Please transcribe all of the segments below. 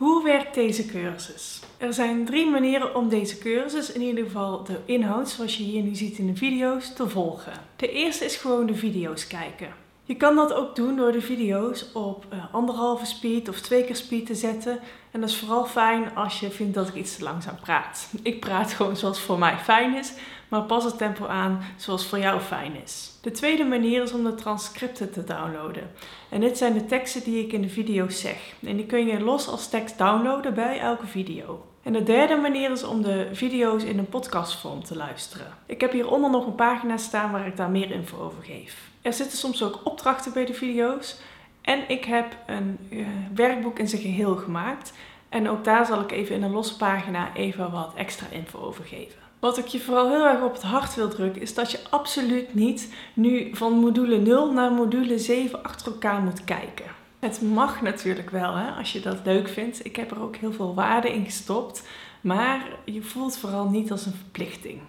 Hoe werkt deze cursus? Er zijn drie manieren om deze cursus, in ieder geval de inhoud zoals je hier nu ziet in de video's, te volgen. De eerste is gewoon de video's kijken. Je kan dat ook doen door de video's op uh, anderhalve speed of twee keer speed te zetten. En dat is vooral fijn als je vindt dat ik iets te langzaam praat. Ik praat gewoon zoals voor mij fijn is, maar pas het tempo aan zoals voor jou fijn is. De tweede manier is om de transcripten te downloaden. En dit zijn de teksten die ik in de video's zeg. En die kun je los als tekst downloaden bij elke video. En de derde manier is om de video's in een podcastvorm te luisteren. Ik heb hieronder nog een pagina staan waar ik daar meer info over geef. Er zitten soms ook opdrachten bij de video's. En ik heb een uh, werkboek in zijn geheel gemaakt. En ook daar zal ik even in een losse pagina even wat extra info over geven. Wat ik je vooral heel erg op het hart wil drukken, is dat je absoluut niet nu van module 0 naar module 7 achter elkaar moet kijken. Het mag natuurlijk wel, hè, als je dat leuk vindt. Ik heb er ook heel veel waarde in gestopt. Maar je voelt vooral niet als een verplichting.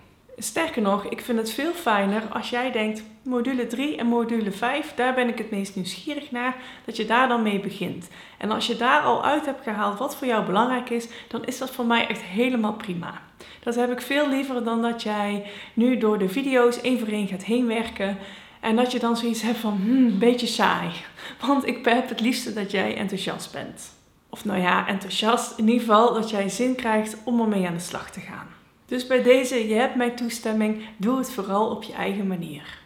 Sterker nog, ik vind het veel fijner als jij denkt, module 3 en module 5, daar ben ik het meest nieuwsgierig naar, dat je daar dan mee begint. En als je daar al uit hebt gehaald wat voor jou belangrijk is, dan is dat voor mij echt helemaal prima. Dat heb ik veel liever dan dat jij nu door de video's één voor één gaat heen werken en dat je dan zoiets hebt van, hmm, een beetje saai. Want ik heb het liefste dat jij enthousiast bent. Of nou ja, enthousiast, in ieder geval dat jij zin krijgt om ermee aan de slag te gaan. Dus bij deze, je hebt mijn toestemming, doe het vooral op je eigen manier.